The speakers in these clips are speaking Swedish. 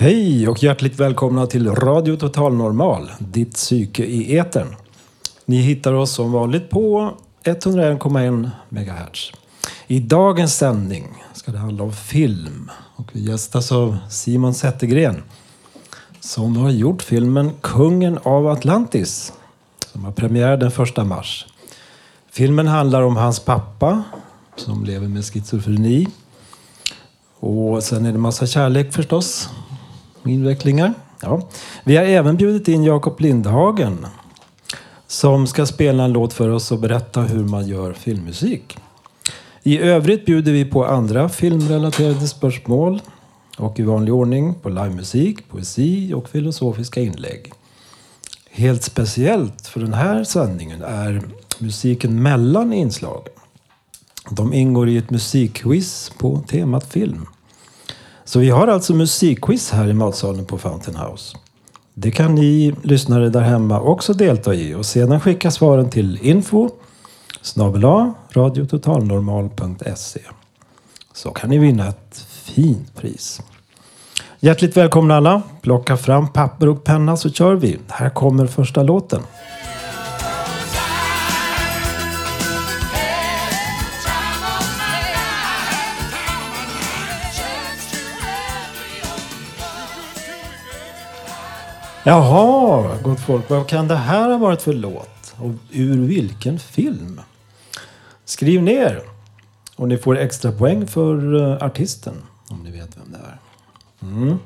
Hej och hjärtligt välkomna till Radio Total Normal, ditt psyke i etern. Ni hittar oss som vanligt på 101,1 MHz. I dagens sändning ska det handla om film och vi gästas av Simon Zettergren som har gjort filmen Kungen av Atlantis som har premiär den 1 mars. Filmen handlar om hans pappa som lever med schizofreni. Och sen är det massa kärlek förstås invecklingar. Ja. Vi har även bjudit in Jakob Lindhagen som ska spela en låt för oss och berätta hur man gör filmmusik. I övrigt bjuder vi på andra filmrelaterade spörsmål och i vanlig ordning på livemusik, poesi och filosofiska inlägg. Helt speciellt för den här sändningen är musiken mellan inslagen. De ingår i ett musikquiz på temat film. Så vi har alltså musikquiz här i matsalen på Fountain House. Det kan ni lyssnare där hemma också delta i och sedan skicka svaren till info snabel radiototalnormal.se så kan ni vinna ett fint pris. Hjärtligt välkomna alla. Plocka fram papper och penna så kör vi. Här kommer första låten. Jaha, gott folk. Vad kan det här ha varit för låt? Och ur vilken film? Skriv ner. Och ni får extra poäng för uh, artisten. Om ni vet vem det är. Mm.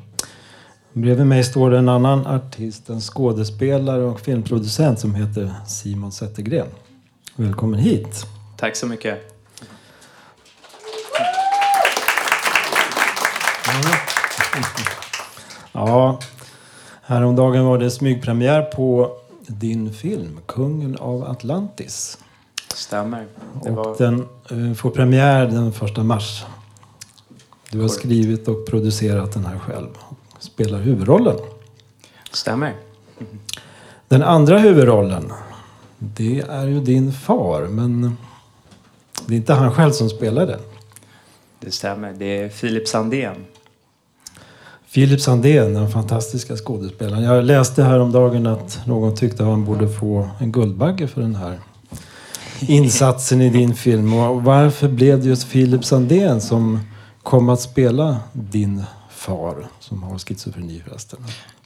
Bredvid mig står en annan artist, en skådespelare och filmproducent som heter Simon Zettergren. Välkommen hit. Tack så mycket. Mm. Ja, Häromdagen var det smygpremiär på din film Kungen av Atlantis. Stämmer. Det och var... den uh, får premiär den första mars. Du har skrivit och producerat den här själv. Och spelar huvudrollen. Stämmer. Den andra huvudrollen, det är ju din far. Men det är inte han själv som spelar den. Det stämmer. Det är Filip Sandén. Philip Sandén, den fantastiska skådespelaren. Jag läste häromdagen att någon tyckte att han borde få en Guldbagge för den här insatsen i din film. Och varför blev det just Philip Sandén som kom att spela din far som har schizofreni förresten?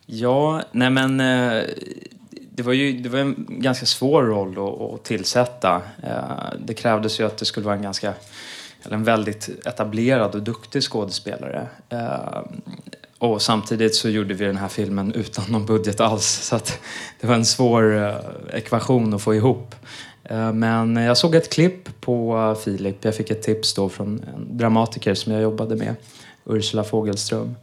Ja, nej men eh, det var ju det var en ganska svår roll att, att tillsätta. Eh, det krävdes ju att det skulle vara en ganska eller en väldigt etablerad och duktig skådespelare. Eh, Eh, och samtidigt så gjorde vi den här filmen utan någon budget alls. Så att det var en svår uh, ekvation att få ihop. Uh, men jag såg ett klipp på uh, Filip. Jag fick ett tips då från en dramatiker som jag jobbade med, Ursula Fogelström.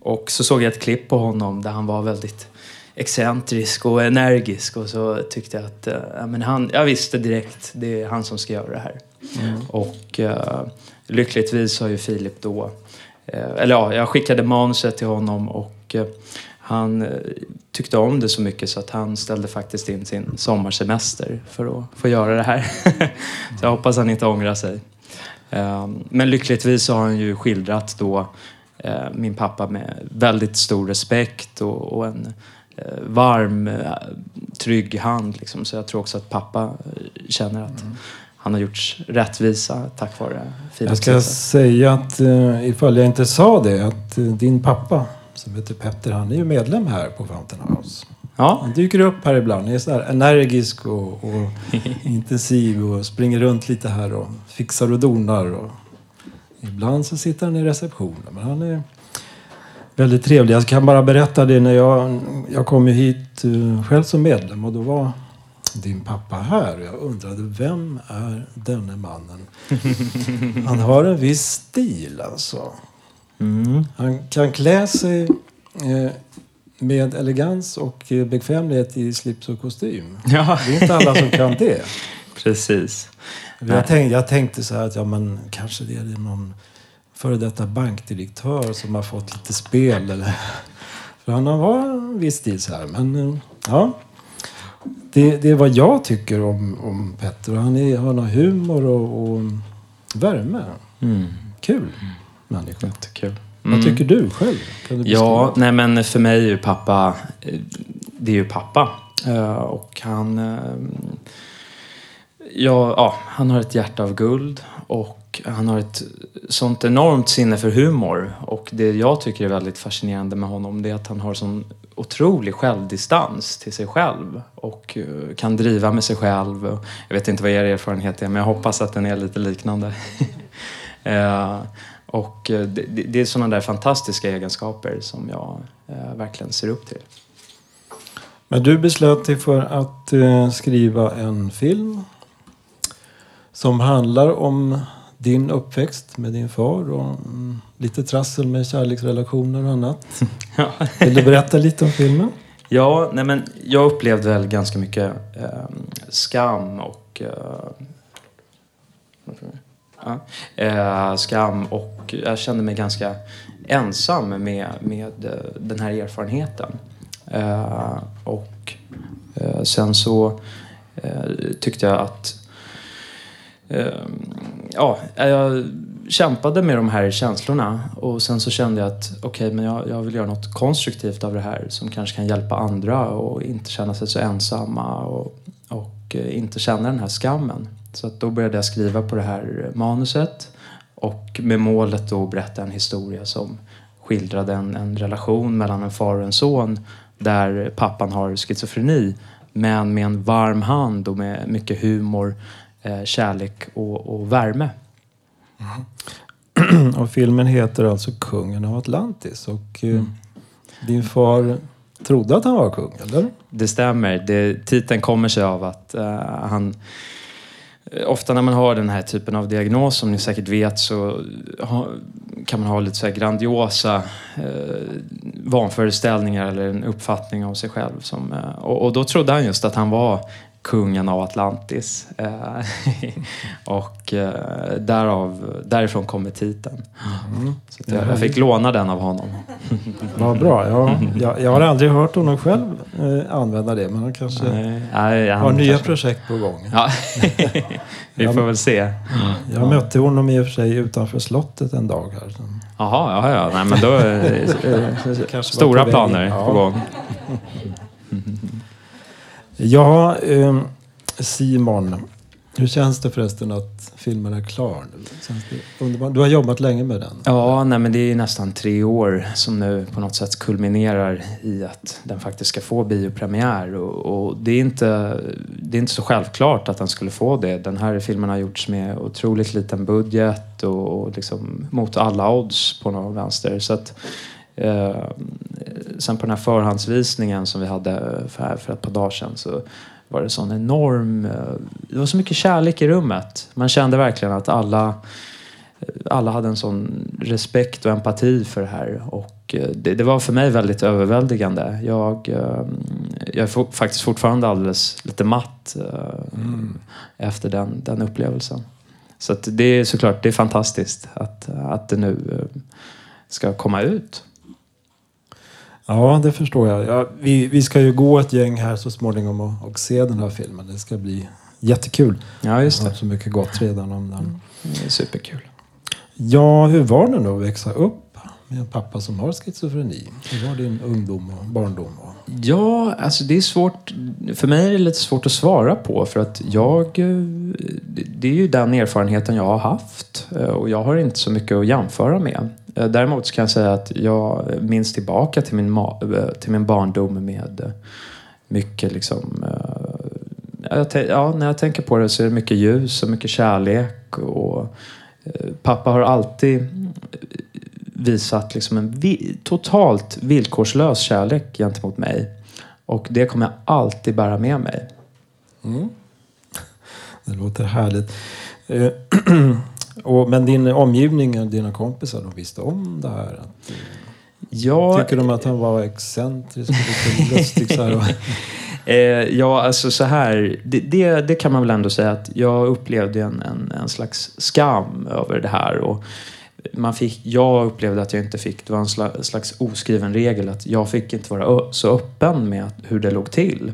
Och så såg jag ett klipp på honom där han var väldigt excentrisk och energisk och så tyckte jag att uh, men han, jag visste direkt det är han som ska göra det här. Mm. Och uh, lyckligtvis har ju Filip då Eh, Eh, eller ja, jag skickade manuset till honom och eh, han eh, tyckte om det så mycket så att han ställde faktiskt in sin sommarsemester för att få göra det här. så jag hoppas han inte ångrar sig. Ehm, men lyckligtvis har han ju skildrat då min pappa med väldigt stor respekt och, en varm, trygg hand. Liksom. Så jag tror också att pappa känner att mm han har gjort rättvisa tack vare fina Jag ska säga att uh, ifall jag inte sa det att uh, din pappa som heter Petter han är ju medlem här på Fountain House. Ja. Han dyker upp här ibland. Han är så här energisk och, och intensiv och springer runt lite här och fixar och donar. Och ibland så sitter han i receptionen. Men han är väldigt trevlig. Jag kan bara berätta det när jag, jag kom hit uh, själv som medlem och då var din pappa här. Jag undrade, vem är denne mannen? Han har en viss stil alltså. Mm. Han kan klä sig eh, med elegans och eh, bekvämlighet i slips och kostym. Ja, Det är inte alla som kan det. precis. Jag tänkte, jag tänkte så här att ja, men kanske det är någon före detta bankdirektör som har fått lite spel. Eller, för han har en viss stil så här. Men eh, ja, det, det är vad jag tycker om, om Petter. Han är, har någon humor och, och värme. Mm. Kul människa. Jättekul. Vad tycker du själv? Kan du Ja, nej men för mig är ju pappa, eh, det är ju pappa. Eh, Och han, eh, ja, ja, han har ett hjärta av guld och han har ett sånt enormt sinne för humor. Och det jag tycker är väldigt fascinerande med honom det är att han har sån otrolig självdistans till sig själv och eh, kan driva med sig själv. Jag vet inte vad er erfarenhet är men jag hoppas att den är lite liknande. Eh, och eh, det, är sådana där fantastiska egenskaper som jag verkligen ser upp till. Men du beslöt dig för att skriva en film som handlar om din uppväxt med din far och mm, lite trassel med kärleksrelationer och annat. Ja. Vill du berätta lite om filmen? Ja, nej men jag upplevde väl ganska mycket eh, skam och... Eh, eh, skam och jag kände mig ganska ensam med, med eh, den här erfarenheten. Eh, och eh, sen så tyckte jag att Eh, ja, jag kämpade med de här känslorna och sen så kände jag att okej, men jag, jag vill göra något konstruktivt av det här som kanske kan hjälpa andra och inte känna sig så ensamma och, och eh, inte känna den här skammen. Så att då började jag skriva på det här manuset och med målet då att berätta en historia som skildrade en, en relation mellan en far och en son där pappan har schizofreni men med en varm hand och med mycket humor, eh, kärlek och, och värme. Och filmen heter alltså Kungen av Atlantis. Och eh, din far trodde att han var kung, eller? Det stämmer. Det, titeln kommer sig av att eh, han... eh, Ofta när man har den här typen av diagnos, som ni säkert vet, så ha, kan man ha lite så här grandiosa eh, vanföreställningar eller en uppfattning om sig själv. Som, eh, och, och då trodde han just att han var kungen av Atlantis. Eh, och eh, därav, därifrån kommer titeln. Så att jag, jag fick låna den av honom. Vad bra. Ja, jag, jag har aldrig hört honom själv eh, använda det, men han kanske Nej, nej, han har nya kanske- projekt på gång. Ja, vi får väl se. Jag mötte honom i och för sig utanför slottet en dag här. Så- Jaha, ja, ja. Nej, men då stora planer. Ja. på gång. Ja, eh, Simon. Hur känns det förresten att filmen är klar nu? Känns det underbart? Du har jobbat länge med den. Ja, nej, men det är nästan tre år som nu på något sätt kulminerar i att den faktiskt ska få biopremiär. Och, och det, är inte, det är inte så självklart att den skulle få det. Den här filmen har gjorts med otroligt liten budget och, och liksom mot alla odds på något vänster. Så att, eh, sen på den här förhandsvisningen som vi hade för, för ett par dagar sedan så var det sån enorm... eh, Det var så mycket kärlek i rummet. Man kände verkligen att alla alla hade en sån respekt och empati för det här. Och eh, det, det var för mig väldigt överväldigande. Jag, eh, jag är faktiskt fortfarande alldeles lite matt eh, efter den, den upplevelsen. Så det är såklart det är fantastiskt att, att det nu ska komma ut. Ja, det förstår jag. Ja, vi, vi ska ju gå ett gäng här så småningom och, och se den här filmen. Det ska bli jättekul. Ja, just Jag har det. så mycket gott redan om den. Det är superkul. Ja, hur var det då att växa upp med en pappa som har schizofreni? Hur var din ungdom och barndom? Och... Ja, alltså det är svårt. För mig är det lite svårt att svara på för att jag... Eh, det- är ju den erfarenheten jag har haft eh, och jag har inte så mycket att jämföra med. Eh, däremot så kan jag säga att jag minns tillbaka till min, ma- till min barndom med mycket liksom... Ja, när jag tänker på det så är det mycket ljus och mycket kärlek och pappa har alltid visat liksom en vi- totalt villkorslös kärlek gentemot mig. Och det kommer jag alltid bära med mig. Det låter härligt. Eh, och, men din omgivning, dina kompisar, de visste om det här? Att, Ja, Tycker de att han var excentrisk och lite lustig så här? Eh, ja, alltså så här. Det, det, det, kan man väl ändå säga att jag upplevde en, en, en slags skam över det här. Och man fick, jag upplevde att jag inte fick, det var en slags oskriven regel att jag fick inte vara så öppen med hur det låg till.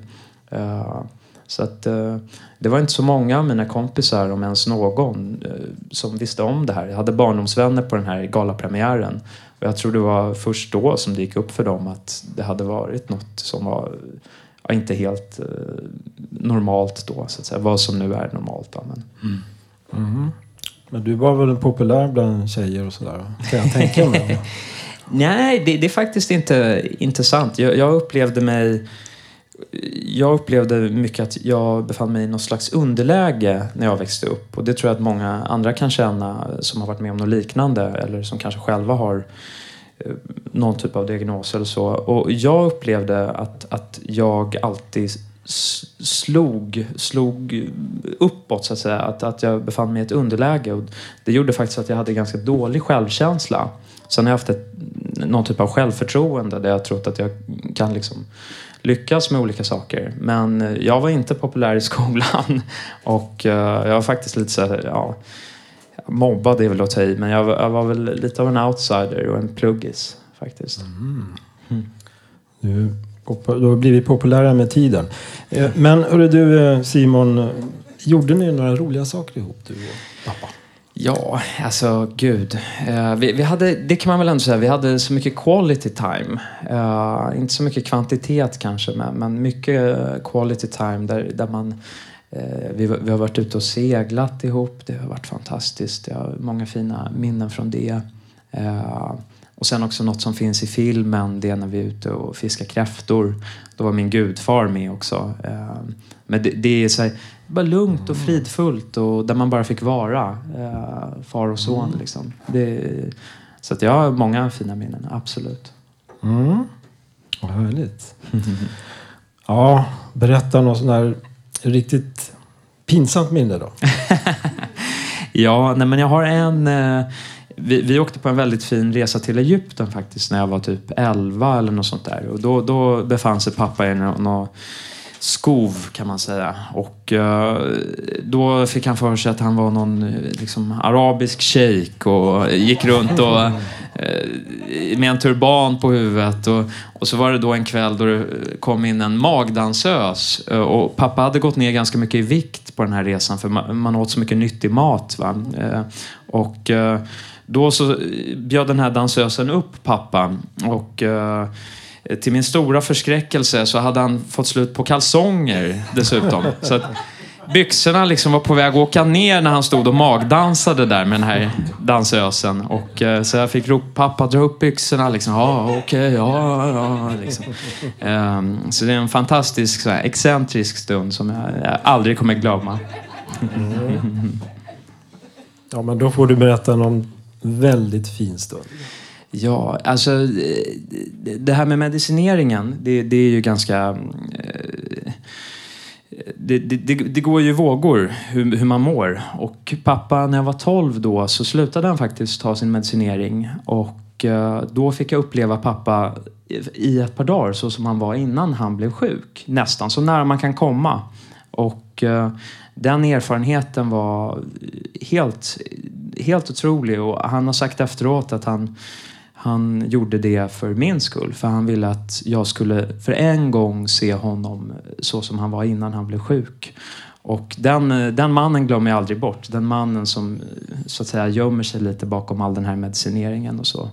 Eh, så att eh, det var inte så många av mina kompisar, om ens någon, eh, som visste om det här. Jag hade barndomsvänner på den här galapremiären. Och jag tror det var först då som det gick upp för dem att det hade varit något som var inte helt normalt då, så att säga. Vad som nu är normalt. Men. Mm. Mm. Men du var väl populär bland tjejer och sådär? Kan jag tänka mig. Nej, det, det, är faktiskt inte intressant. Jag, jag, upplevde mig... Jag upplevde mycket att jag befann mig i något slags underläge när jag växte upp. Och det tror jag att många andra kan känna som har varit med om något liknande eller som kanske själva har eh, någon typ av diagnos eller så. Och jag upplevde att, att jag alltid slog, slog uppåt så att säga. Att, att jag befann mig i ett underläge. Och det gjorde faktiskt att jag hade ganska dålig självkänsla. Sen har jag haft ett, någon typ av självförtroende där jag trott att jag kan liksom lyckas med olika saker. Men jag var inte populär i skolan och uh, jag var faktiskt lite så här, ja, mobbad är väl att ta i, men jag, jag, var väl lite av en outsider och en pluggis faktiskt. Mm. Mm. Du då blir vi populära med tiden. Eh, men hörru du eh, Simon, eh, gjorde ni några roliga saker ihop du och pappa? Ja, alltså gud. Uh, vi, vi, hade, det kan man väl ändå säga, vi hade så mycket quality time. Uh, inte så mycket kvantitet kanske, men, men mycket quality time där, där man uh, vi, vi, har varit ute och seglat ihop, det har varit fantastiskt. Jag har många fina minnen från det. Och sen också något som finns i filmen, det är när vi är ute och fiskar kräftor. Då var min gudfar med också. Eh, men det, det är så här, bara lugnt och fridfullt och där man bara fick vara eh, far och son. Mm. Liksom. Det, så att jag har många fina minnen, absolut. Mm. Vad härligt. ja, berätta något sånt där riktigt pinsamt minne då. ja, nej, men jag har en eh, vi, vi åkte på en väldigt fin resa till Egypten faktiskt när jag var typ 11 eller något sånt där. Och då, då befann sig pappa i någon skov kan man säga. Och uh, då fick han för sig att han var någon liksom, arabisk shejk och gick runt och, uh, med en turban på huvudet. Och, och så var det då en kväll då det kom in en magdansös. Uh, och pappa hade gått ner ganska mycket i vikt på den här resan för man, man åt så mycket nyttig mat. Va? och då så bjöd den här dansösen upp pappa och uh, till min stora förskräckelse så hade han fått slut på kalsonger dessutom. så att byxorna liksom var på väg att åka ner när han stod och magdansade där med den här dansösen. Och, uh, så jag fick ropa pappa dra upp byxorna. Liksom, ja, okej, okay, ja, ja. Liksom. Um, så det är en fantastisk, så här, excentrisk stund som jag, jag aldrig kommer glömma. Mm. Ja, men då får du berätta om väldigt fin stund. Ja, alltså eh, det här med medicineringen, det, det är ju ganska... Eh, det, det, det, går ju vågor hur, hur, man mår. Och pappa, när jag var 12 då, så slutade han faktiskt ta sin medicinering. Och eh, då fick jag uppleva pappa i ett par dagar så som han var innan han blev sjuk. Nästan så nära man kan komma. Och den erfarenheten var helt, helt otrolig och han har sagt efteråt att han, han gjorde det för min skull. För han ville att jag skulle för en gång se honom så som han var innan han blev sjuk. Och den, den mannen glömmer jag aldrig bort. Den mannen som så att säga gömmer sig lite bakom all den här medicineringen och så.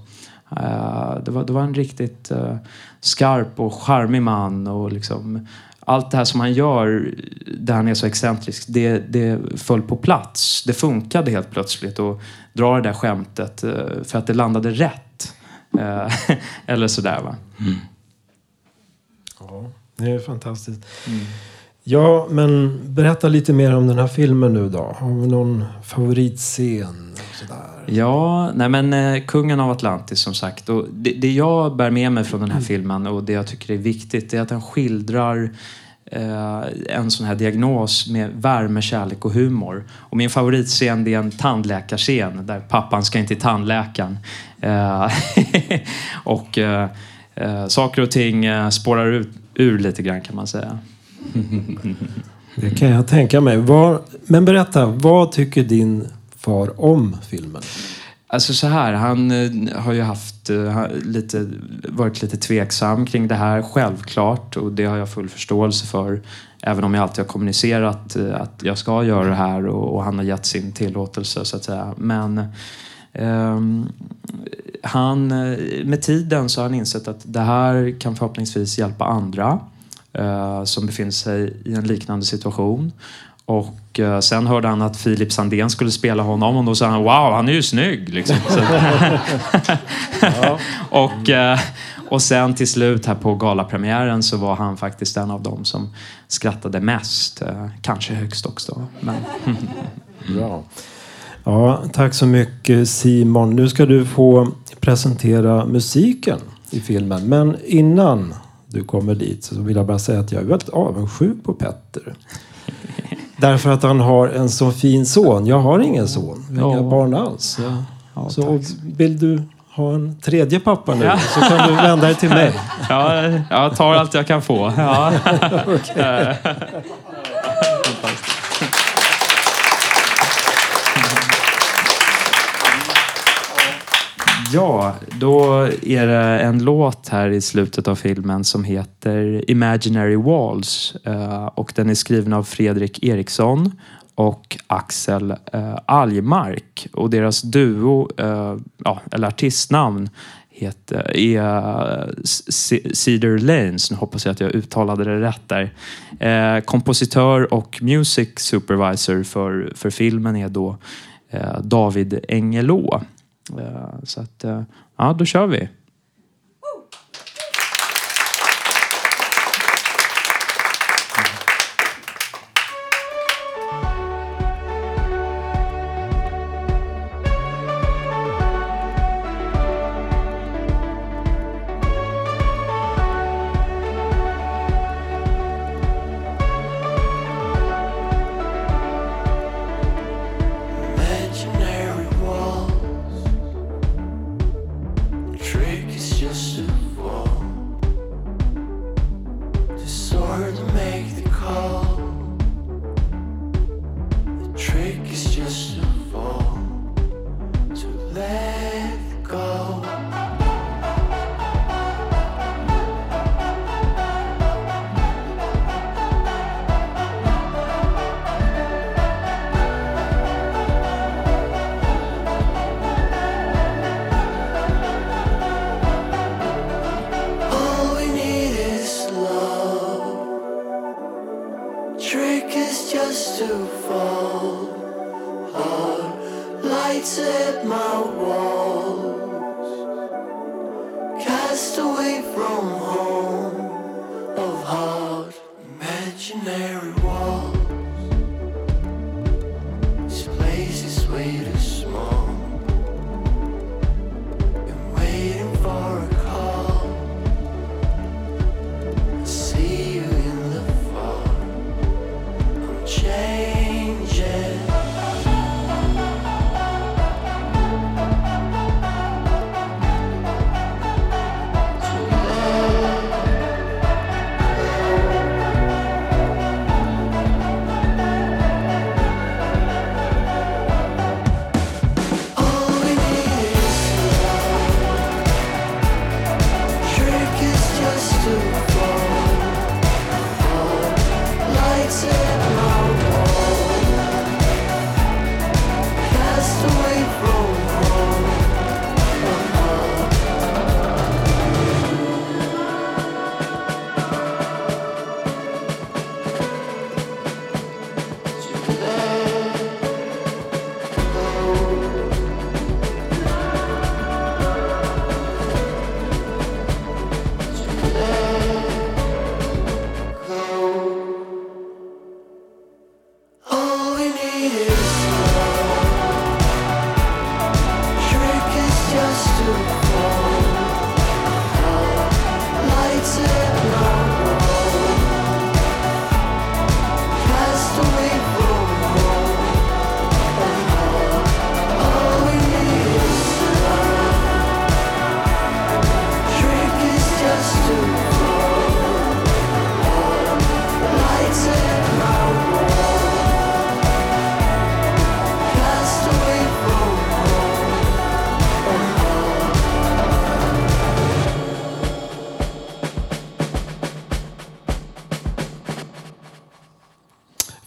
Uh, det, var, det var en riktigt uh, skarp och charmig man och liksom allt det här som han gör där han är så excentrisk, det, det föll på plats. Det funkade helt plötsligt att dra det där skämtet eh, för att det landade rätt. Eh, eller sådär va. Mm. Ja, det är fantastiskt. Mm. Ja, men berätta lite mer om den här filmen nu då. Har vi någon favoritscen? Sådär? Ja, nej men eh, Kungen av Atlantis som sagt. Och det, det jag bär med mig från den här mm. filmen och det jag tycker är viktigt är att den skildrar eh, en sån här diagnos med värme, kärlek och humor. Och min favoritscen det är en tandläkarscen där pappan ska in till tandläkaren. Eh, och eh, eh, saker och ting eh, spårar ut, ur lite grann kan man säga. Det kan jag tänka mig. Var, men berätta, vad tycker din far om filmen? Alltså så här, han eh, har ju haft eh, lite, varit lite tveksam kring det här, självklart. Och det har jag full förståelse för. Även om jag alltid har kommunicerat eh, att jag ska göra det här och, och han har gett sin tillåtelse så att säga. Men ehm, han, med tiden så har han insett att det här kan förhoppningsvis hjälpa andra eh, som befinner sig i en liknande situation. Och eh, sen hörde han att Filip Sandén skulle spela honom och då sa han wow, han är ju snygg. Liksom. Och, eh, och sen till slut här på galapremiären så var han faktiskt en av dem som skrattade mest. Eh, kanske högst också. Men, Bra. Ja, tack så mycket Simon. Nu ska du få presentera musiken i filmen. Men innan du kommer dit så vill jag bara säga att jag är väldigt avundsjuk på Petter. Därför att han har en så fin son. Jag har ingen son. Inga Ja. barn alls. Ja, så vill du ha en tredje pappa nu så kan du vända dig till mig. ja, jag tar allt jag kan få. Ja. Då är det en låt här i slutet av filmen som heter Imaginary Walls. Eh, och den är skriven av Fredrik Eriksson och Axel eh, Algmark. Och deras duo, eh, ja, eller artistnamn, heter, är Cedar Lanes. Nu hoppas jag att jag uttalade det rätt där. Eh, kompositör och music supervisor för, för filmen är då eh, David Engelå. Eh, så att, eh, ja, då kör vi.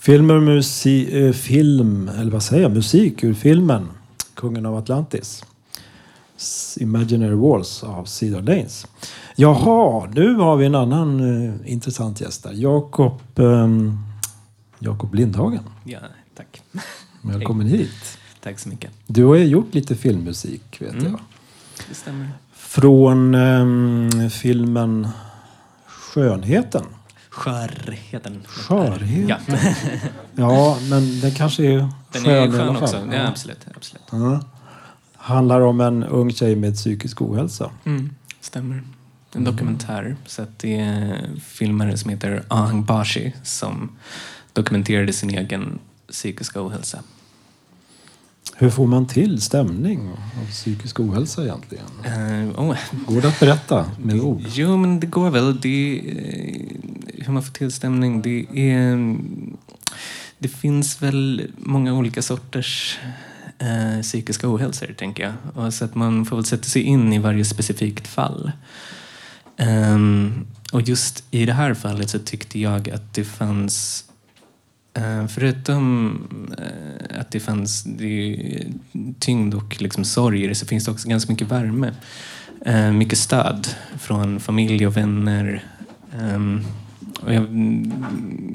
Film, musi, eh, film, eller vad säger jag, musik ur filmen Kungen av Atlantis. Imaginary Walls av Cedar Lanes. Jaha, nu har vi en annan eh, intressant gäst där. Jakob ehm, Jakob Lindhagen. Ja, tack. Välkommen hit. Tack så mycket. Du har ju gjort lite filmmusik, vet Mm. jag. Det stämmer. Från ehm, filmen Skönheten. Skörheten. Skörheten? Ja, Ja, men den kanske är den skön, är skön också. Ja, absolut. absolut. Ja. Handlar om en ung tjej med psykisk ohälsa. Mm, stämmer. En dokumentär. Så det är filmare som heter Ahang Bashi som dokumenterade sin egen psykiska ohälsa. Hur får man till stämning av psykisk ohälsa egentligen? Uh, oh, Går det att berätta med ord? Jo, men det går väl. Det, eh, hur man får till stämning, det är... Det finns väl många olika sorters eh, psykiska ohälsor, tänker jag. Och så att man får väl sätta sig in i varje specifikt fall. Ehm, och just i det här fallet så tyckte jag att det fanns Förutom eh, att det fanns det, tyngd och liksom sorg i det så finns det också ganska mycket värme. Eh, mycket stöd från familj och vänner. Ehm, och jag,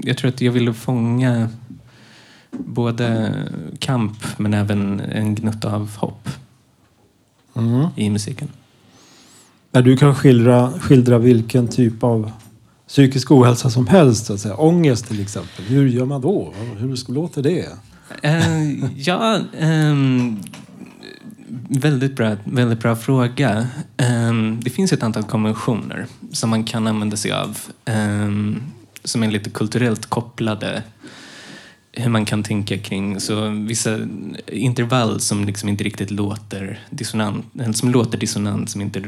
jag tror att jag ville fånga både kamp men även en gnutta av hopp Mm. i musiken. Du kan skildra, skildra vilken typ av psykisk ohälsa som helst. Så att säga. Ångest till exempel. Hur gör man då? Hur låter det? Uh, ja, um, väldigt, bra, väldigt bra fråga. Um, det finns ett antal konventioner som man kan använda sig av um, som är lite kulturellt kopplade. Hur man kan tänka kring så vissa intervall som liksom inte riktigt låter dissonant, eller som låter dissonant, som inte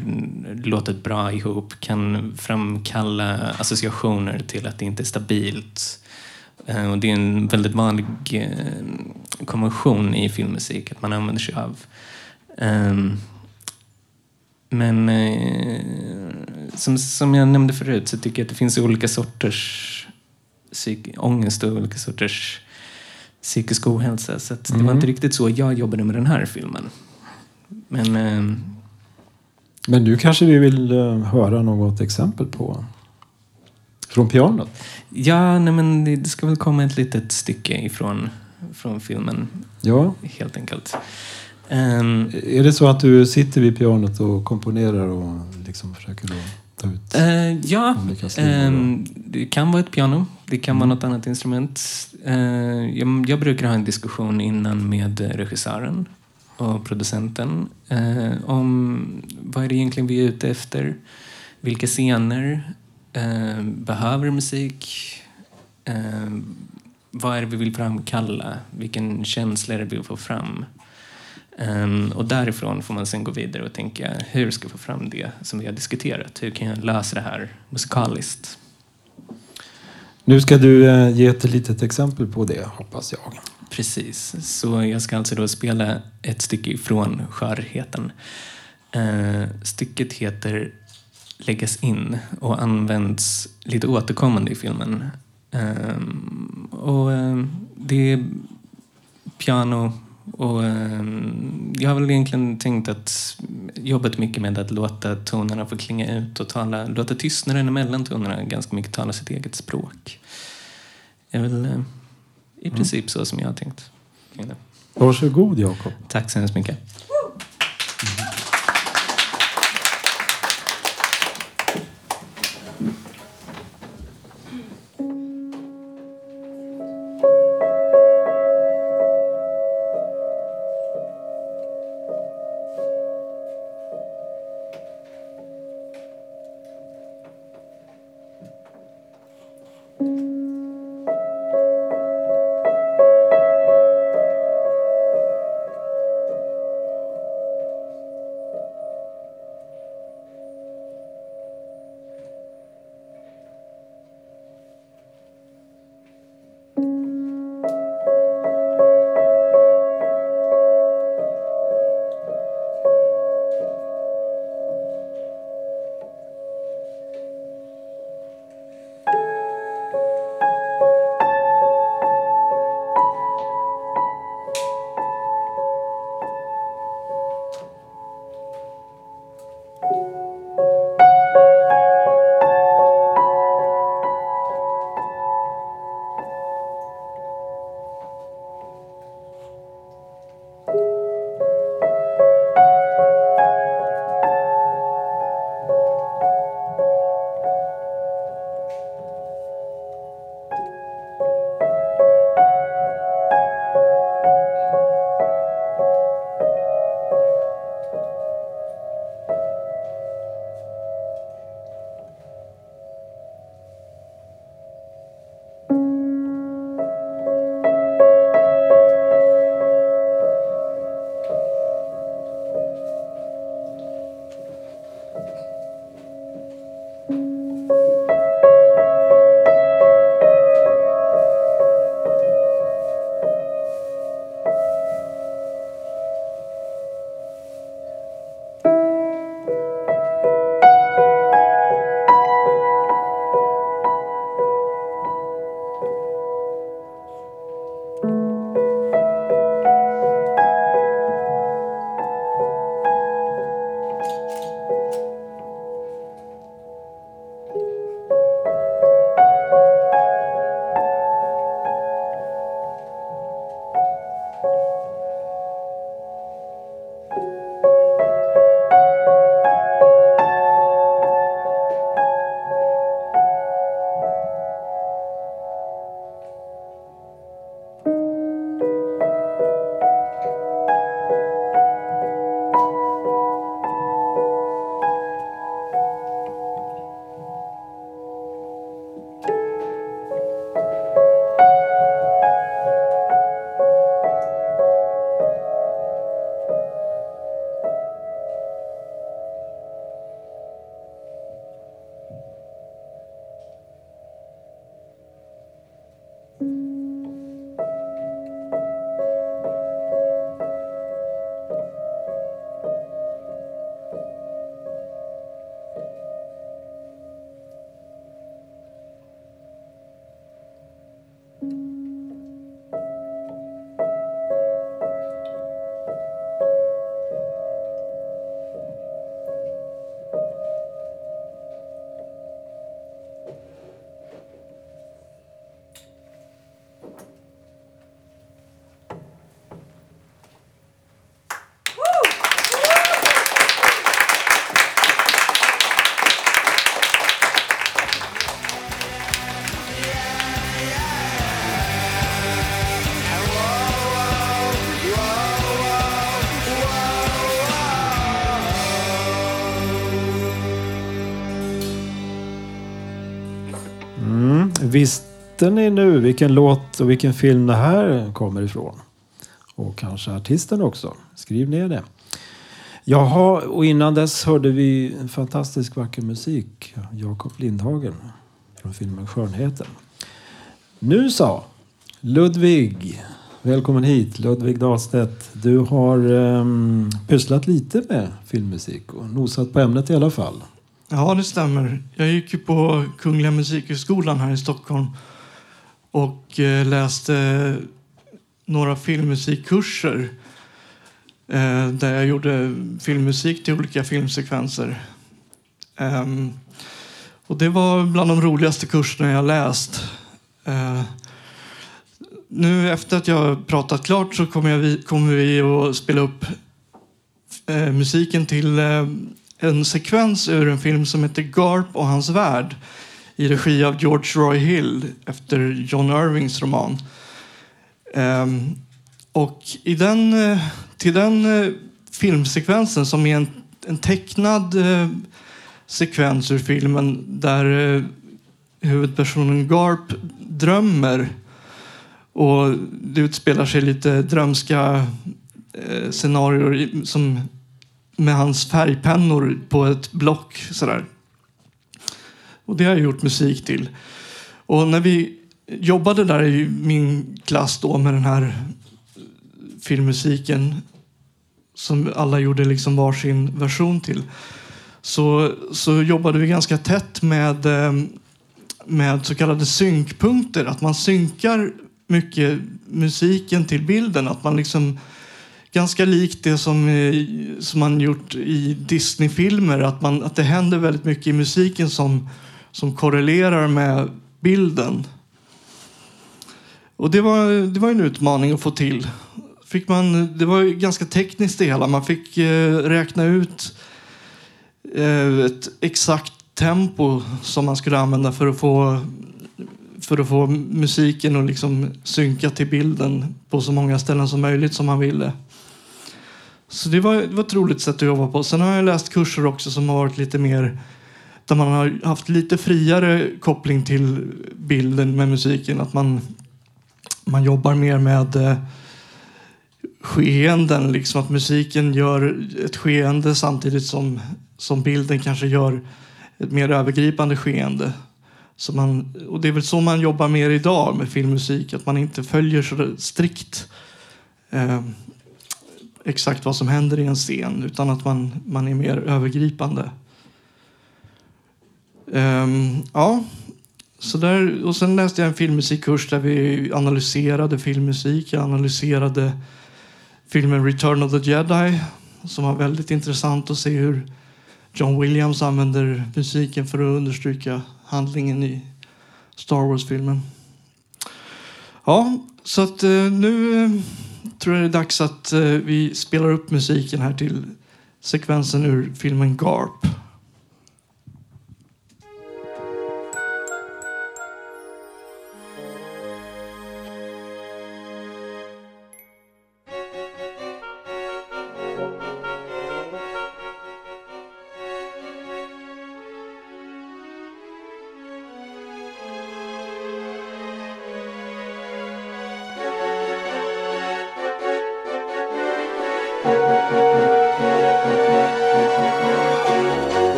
låter bra ihop kan framkalla associationer till att det inte är stabilt. Eh, och det är en väldigt vanlig eh, konvention i filmmusik att man använder sig av. Ehm, men eh, som, som jag nämnde förut så tycker jag att det finns olika sorters ångest och olika sorters psykisk ohälsa. Så det var Mm. inte riktigt så jag jobbade med den här filmen. Men ehm, Men nu kanske vi vill eh, höra något exempel på från pianot? ja, nej, men det, ska väl komma ett litet stycke ifrån från filmen Ja. helt enkelt. Ehm, Är det så att du sitter vid pianot och komponerar och liksom försöker då ta ut Eh, ja, ehm, det kan vara ett piano. Det kan Mm. vara något annat instrument. Eh, jag, jag brukar ha en diskussion innan med regissören och producenten eh, om vad är det egentligen vi är ute efter? Vilka scener eh, behöver musik? Vad är det vi vill framkalla? Vilken känsla är det vi vill få fram? Ehm, och därifrån får man sen gå vidare och tänka hur ska jag få fram det som vi har diskuterat? Hur kan jag lösa det här musikaliskt? Nu ska du eh, ge ett litet exempel på det, hoppas jag. Precis, så jag ska alltså då spela ett stycke från Skörheten. Eh, stycket heter Läggas in och används lite återkommande i filmen. Ehm, och eh, det är piano och ehm, jag har väl egentligen tänkt att jobbat mycket med att låta tonerna få klinga ut och tala, låta tystnaden mellan tonerna ganska mycket tala sitt eget språk. Det är väl eh, i princip så som jag har tänkt. Varsågod Jakob. Tack så hemskt mycket. Visste ni nu vilken låt och vilken film det här kommer ifrån? Och kanske artisten också. Skriv ner det. Jaha, och innan dess hörde vi en fantastisk vacker musik. Jakob Lindhagen från filmen Skönheten. Nu så, Ludvig. Välkommen hit, Ludvig Dahlstedt. Du har um, pysslat lite med filmmusik och nosat på ämnet i alla fall. Ja, det stämmer. Jag gick ju på Kungliga Musikhögskolan här i Stockholm och eh, läste några filmmusikkurser eh, där jag gjorde filmmusik till olika filmsekvenser. Ehm, och det var bland de roligaste kurserna jag läst. Eh, nu efter att jag pratat klart så kommer, vi, kommer vi att spela upp musiken till en sekvens ur en film som heter Garp och hans värld i regi av George Roy Hill efter John Irvings roman. Um, och i den, eh, till den eh, filmsekvensen som är en, en tecknad eh, sekvens ur filmen där uh, huvudpersonen Garp drömmer och det utspelar sig lite drömska uh, scenarier som med hans färgpennor på ett block. Sådär. Och det har jag gjort musik till. Och när vi jobbade där i min klass då med den här filmmusiken som alla gjorde liksom varsin version till så, så jobbade vi ganska tätt med, ehm, med så kallade synkpunkter. Att man synkar mycket musiken till bilden. Att man liksom ganska likt det som, eh, som man gjort i Disney-filmer. Att, man, att det händer väldigt mycket i musiken som, som korrelerar med bilden. Och det var, det var en utmaning att få till. Fick man, det var ganska tekniskt det hela. Man fick eh, räkna ut Eh, ett exakt tempo som man skulle använda för att få, för att få musiken att liksom synka till bilden på så många ställen som möjligt som man ville. Så det var, det var ett roligt sätt att jobba på. Sen har jag läst kurser också som har varit lite mer där man har haft lite friare koppling till bilden med musiken. Att man, man jobbar mer med eh, skeenden, liksom att musiken gör ett skeende samtidigt som som bilden kanske gör ett mer övergripande skeende. Så man, och det är väl så man jobbar mer idag med filmmusik, att man inte följer så strikt eh, exakt vad som händer i en scen, utan att man, man är mer övergripande. Um, ja, så där, och sen läste jag en filmmusikkurs där vi analyserade filmmusik. Jag analyserade filmen Return of the Jedi som var väldigt intressant att se hur John Williams använder musiken för att understryka handlingen i Star Wars-filmen. Ja, så att eh, nu tror jag det är dags att eh, vi spelar upp musiken här till sekvensen ur filmen Garp.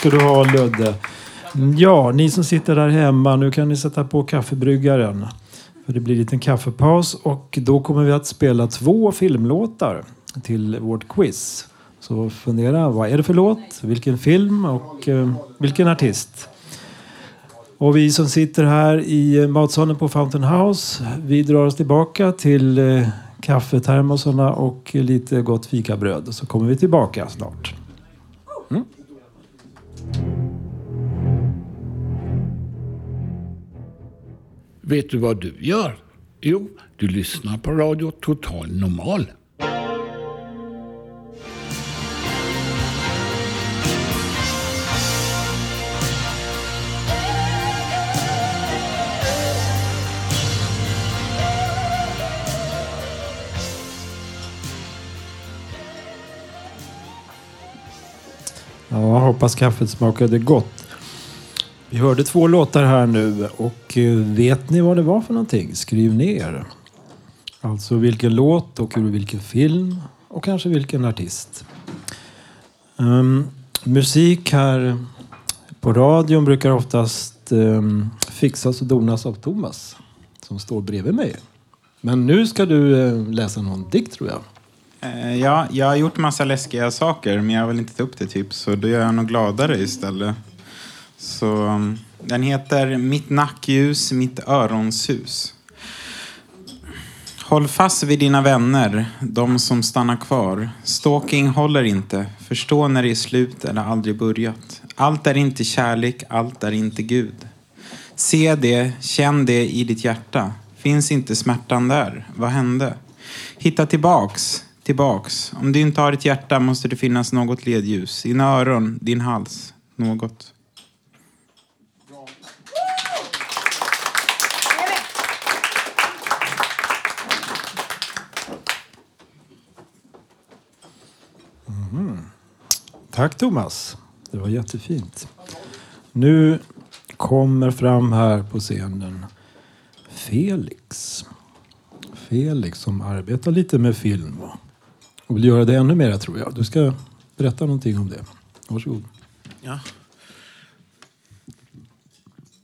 Ska du ha Ludde. Ja, ni som sitter där hemma, nu kan ni sätta på kaffebryggaren. För det blir en liten kaffepaus och då kommer vi att spela två filmlåtar till vårt quiz. Så fundera, vad är det för låt? Vilken film och eh, vilken artist? Och vi som sitter här i matsalen på Fountain House, vi drar oss tillbaka till eh, kaffetermosarna och lite gott fikabröd. Så kommer vi tillbaka snart. Vet du vad du gör? Jo, du lyssnar på Radio Total Normal. Hoppas kaffet smakade gott. Vi hörde två låtar här nu och eh, vet ni vad det var för någonting? Skriv ner. Alltså vilken låt och ur vilken film och kanske vilken artist. Um, musik här på radion brukar oftast um, fixas och donas av Thomas som står bredvid mig. Men nu ska du uh, läsa någon dikt tror jag. Eh, ja, jag har gjort massa läskiga saker, men jag vill inte ta upp det typ, så då gör jag något gladare istället. Så mm, den heter Mitt nackljus, mitt öronsus. Håll fast vid dina vänner, de som stannar kvar. Stalking håller inte. Förstå när det är slut eller aldrig börjat. Allt är inte kärlek, allt är inte Gud. Se det, känn det i ditt hjärta. Finns inte smärtan där? Vad hände? Hitta tillbaks, tillbaks. Om du inte har ett hjärta måste det finnas något ledljus. Dina öron, din hals, något. Mhm. Tack Thomas. Det var jättefint. Nu kommer fram här på scenen Felix. Felix som arbetar lite med film och- och vill göra det ännu mer tror jag. Du ska berätta någonting om det. Varsågod. Ja.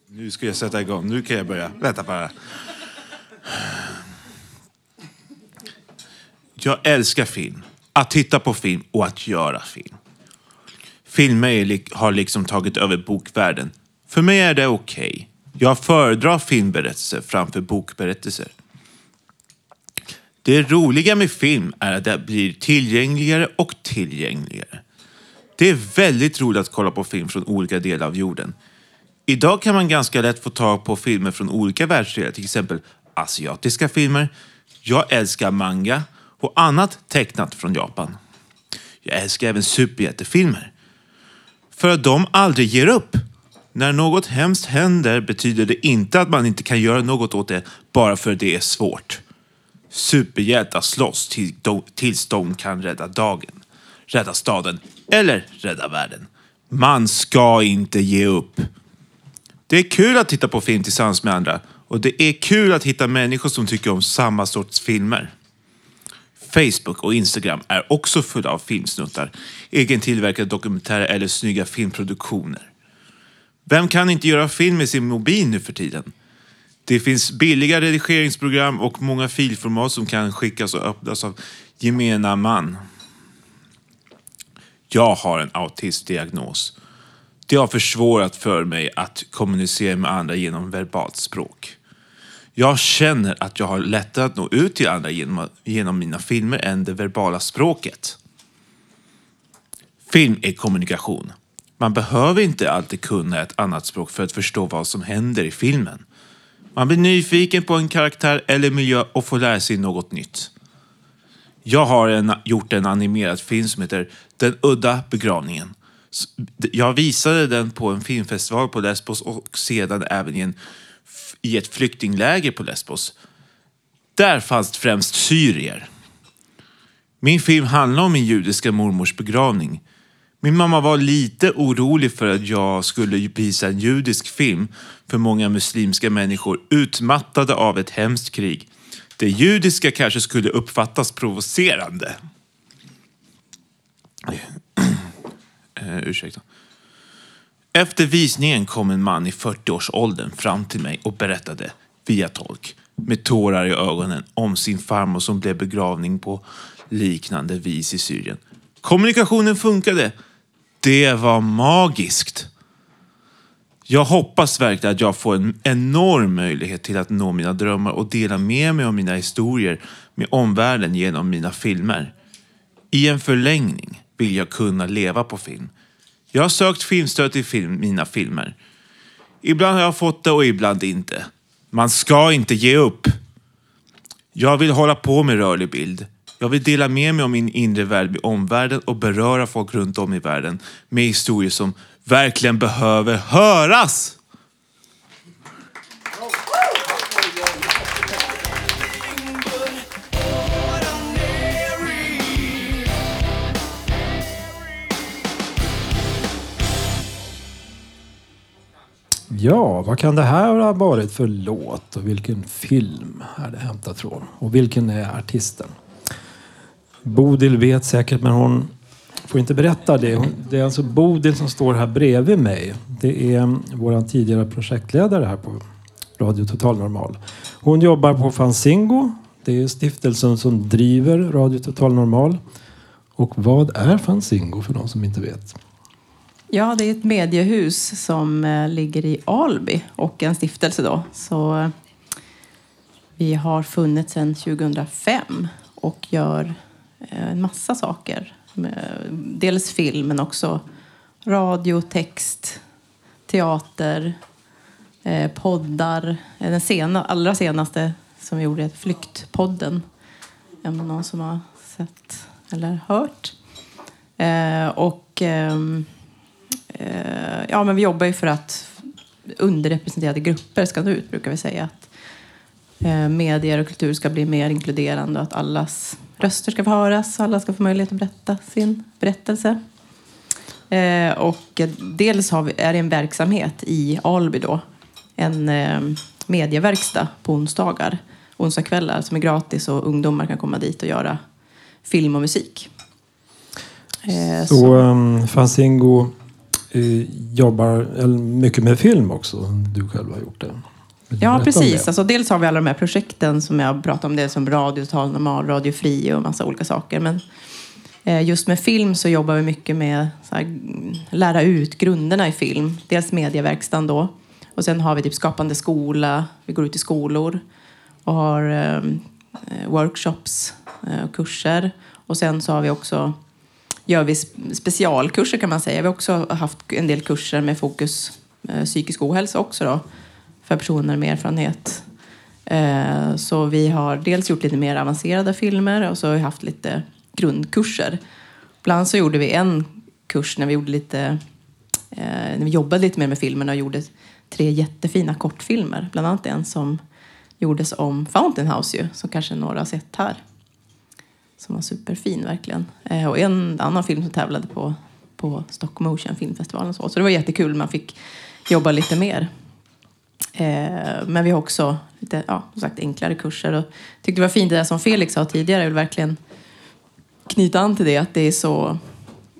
Nu ska jag sätta igång. Nu kan jag börja. Vänta bara. Jag älskar film. Att titta på film och att göra film. Filmer har liksom tagit över bokvärlden. För mig är det okej. Jag föredrar filmberättelser framför bokberättelser. Det roliga med film är att det blir tillgängligare och tillgängligare. Det är väldigt roligt att kolla på film från olika delar av jorden. Idag kan man ganska lätt få tag på filmer från olika världsdelar, till exempel asiatiska filmer. Jag älskar manga och annat tecknat från Japan. Jag älskar även superhjältefilmer. För att de aldrig ger upp. När något hemskt händer betyder det inte att man inte kan göra något åt det bara för att det är svårt. Superhjältar slåss till- tills de kan rädda dagen, rädda staden eller rädda världen. Man ska inte ge upp. Det är kul att titta på film tillsammans med andra och det är kul att hitta människor som tycker om samma sorts filmer. Facebook och Instagram är också fulla av filmsnuttar, egentillverkade dokumentärer eller snygga filmproduktioner. Vem kan inte göra film med sin mobil nu för tiden? Det finns billiga redigeringsprogram och många filformat som kan skickas och öppnas av gemena man. Jag har en autismdiagnos. Det har försvårat för mig att kommunicera med andra genom verbalt språk. Jag känner att jag har lättare att nå ut till andra genom, genom mina filmer än det verbala språket. Film är kommunikation. Man behöver inte alltid kunna ett annat språk för att förstå vad som händer i filmen. Man blir nyfiken på en karaktär eller miljö och får lära sig något nytt. Jag har en, gjort en animerad film som heter Den udda begravningen. Jag visade den på en filmfestival på Lesbos och sedan även i, en, i ett flyktingläger på Lesbos. Där fanns främst syrier. Min film handlar om min judiska mormors begravning. Min mamma var lite orolig för att jag skulle visa en judisk film för många muslimska människor utmattade av ett hemskt krig. Det judiska kanske skulle uppfattas provocerande. Eh, ursäkta. Efter visningen kom en man i 40-årsåldern fram till mig och berättade, via tolk, med tårar i ögonen om sin farmor som blev begravning på liknande vis i Syrien. Kommunikationen funkade. Det var magiskt. Jag hoppas verkligen att jag får en enorm möjlighet till att nå mina drömmar och dela med mig av mina historier med omvärlden genom mina filmer. I en förlängning vill jag kunna leva på film. Jag har sökt filmstöd till film, mina filmer. Ibland har jag fått det och ibland inte. Man ska inte ge upp. Jag vill hålla på med rörlig bild. Jag vill dela med mig av min inre värld med omvärlden och beröra folk runt om i världen med historier som verkligen behöver höras. Ja, vad kan det här ha varit för låt och vilken film är det hämtat från? Och vilken är artisten? Bodil vet säkert, men hon får inte berätta det. Det är alltså Bodil som står här bredvid mig. Det är vår tidigare projektledare här på Radio Total Normal. Hon jobbar på Fanzingo. Det är stiftelsen som driver Radio Total Normal. Och vad är Fanzingo för de som inte vet? Ja, det är ett mediehus som eh, ligger i Alby och en stiftelse då. Så eh, vi har funnits sedan 2005 och gör Eh, en massa saker. Eh, dels film men också radio, text, teater, eh, poddar. Den sena, allra senaste som vi gjorde är Flyktpodden. Är det någon som har sett eller hört? Och ehm, ja, men vi jobbar ju för att underrepresenterade grupper ska nå ut, brukar vi säga. Att medier och kultur ska bli mer inkluderande och att allas röster ska få höras och alla ska få möjlighet att berätta sin berättelse. Eh, och dels vi, är det en verksamhet i Alby då, en eh, medieverkstad på onsdagar, onsdagskvällar som är gratis och ungdomar kan komma dit och göra film och musik. Eh, Så um, Fanzingo eh, jobbar mycket med film också. Du själv har gjort det. Ja, precis. Alltså, dels har vi alla de här projekten som jag pratade om. Det som Radio Total Normal, Radio Fri och massa olika saker. Men eh, just med film så jobbar vi mycket med här, mm, lära ut grunderna i film. Dels medieverkstan då. Och sen har vi typ Skapande skola. Vi går ut i skolor och har eh, eh, workshops eh, och kurser. Och sen så har vi också gör vi sp- specialkurser kan man säga. Vi har också haft en del kurser med fokus eh, psykisk ohälsa också då, för personer med erfarenhet. Eh, så vi har dels gjort lite mer avancerade filmer och så har vi haft lite grundkurser. Bland annat så gjorde vi en kurs när vi gjorde lite eh, när vi jobbade lite mer med filmerna och gjorde tre jättefina kortfilmer. Bland annat en som gjordes om Fountain House ju, som kanske några har sett här som var superfin verkligen. Eh, och en annan film som tävlade på, på Stockholm Ocean filmfestivalen. Så. så det var jättekul, man fick jobba lite mer. Eh, men vi har också lite, ja, som sagt, enklare kurser. Och tyckte det var fint det där som Felix sa tidigare, jag vill verkligen knyta an till det, att det är så,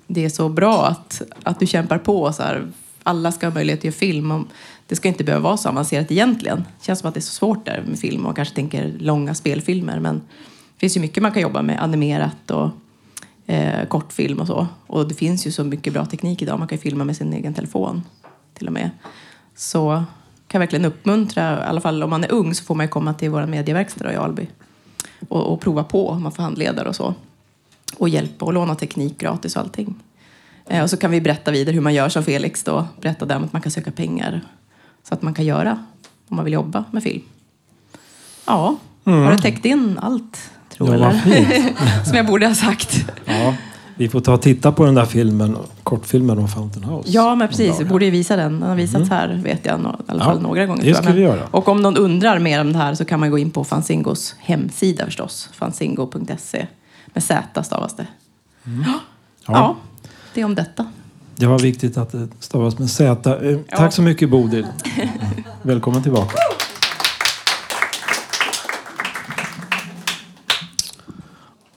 det är så bra att, att du kämpar på. Så här, alla ska ha möjlighet att göra film. Och det ska inte behöva vara så avancerat egentligen. Det känns som att det är så svårt där med film och kanske tänker långa spelfilmer. Men det finns ju mycket man kan jobba med, animerat och eh, kortfilm och så. Och det finns ju så mycket bra teknik idag. Man kan ju filma med sin egen telefon till och med. Så kan verkligen uppmuntra, i alla fall om man är ung så får man komma till våra medieverkstad i Alby och, och prova på. Man får handledare och så. Och hjälpa och låna teknik gratis och allting. Eh, och så kan vi berätta vidare hur man gör som Felix då berättade om att man kan söka pengar så att man kan göra om man vill jobba med film. Ja, har det täckt in allt? Tror Ja, jag, som jag borde ha sagt. Ja, vi får ta och titta på den där filmen, kortfilmen om Fountain House. Ja, men precis. Vi borde ju visa den. Den har visats här, vet jag, i alla Ja, fall några gånger. det ska vi göra. Och om någon undrar mer om det här så kan man gå in på Fanzingos hemsida förstås. Fanzingo.se. Med Z stavas det. Mm. Ja. ja, det är om detta. Det var viktigt att det stavas med Z. Eh, Tack så mycket Bodil. Välkommen tillbaka.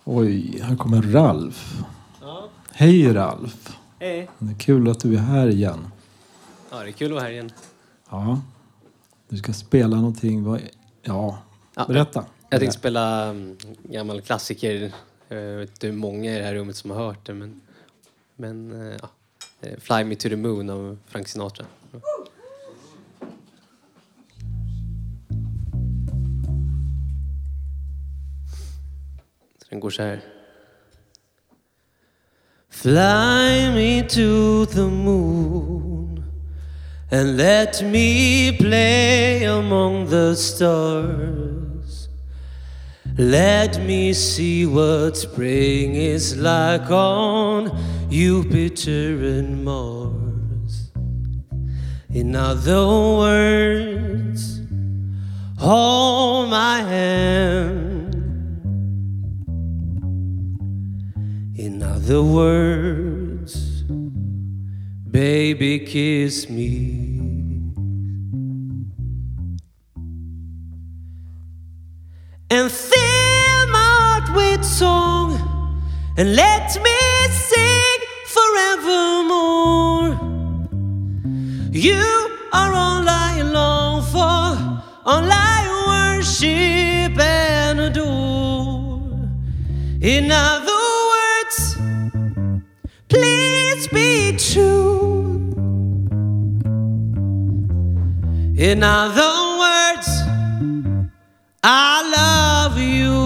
Oj, här kommer Ralf. Hej Ralf. Hej. Det är kul att du är här igen. Ja, det är kul att vara här igen. Ja, du ska spela någonting. Vad... Ja, Ja, berätta. Jag tänkte spela um, gammal klassiker, Jag vet inte hur många i det här rummet som har hört det, men, men eh, ja. Fly Me To The Moon av Frank Sinatra. Så den går så här. Fly me to the moon and let me play among the stars. Let me see what spring is like on Jupiter and Mars. In other words, hold my hand. In other words, baby, kiss me. And fill my heart with song and let me sing forevermore. You are all I long for, all I worship and adore. In other be true. In other words, I love you.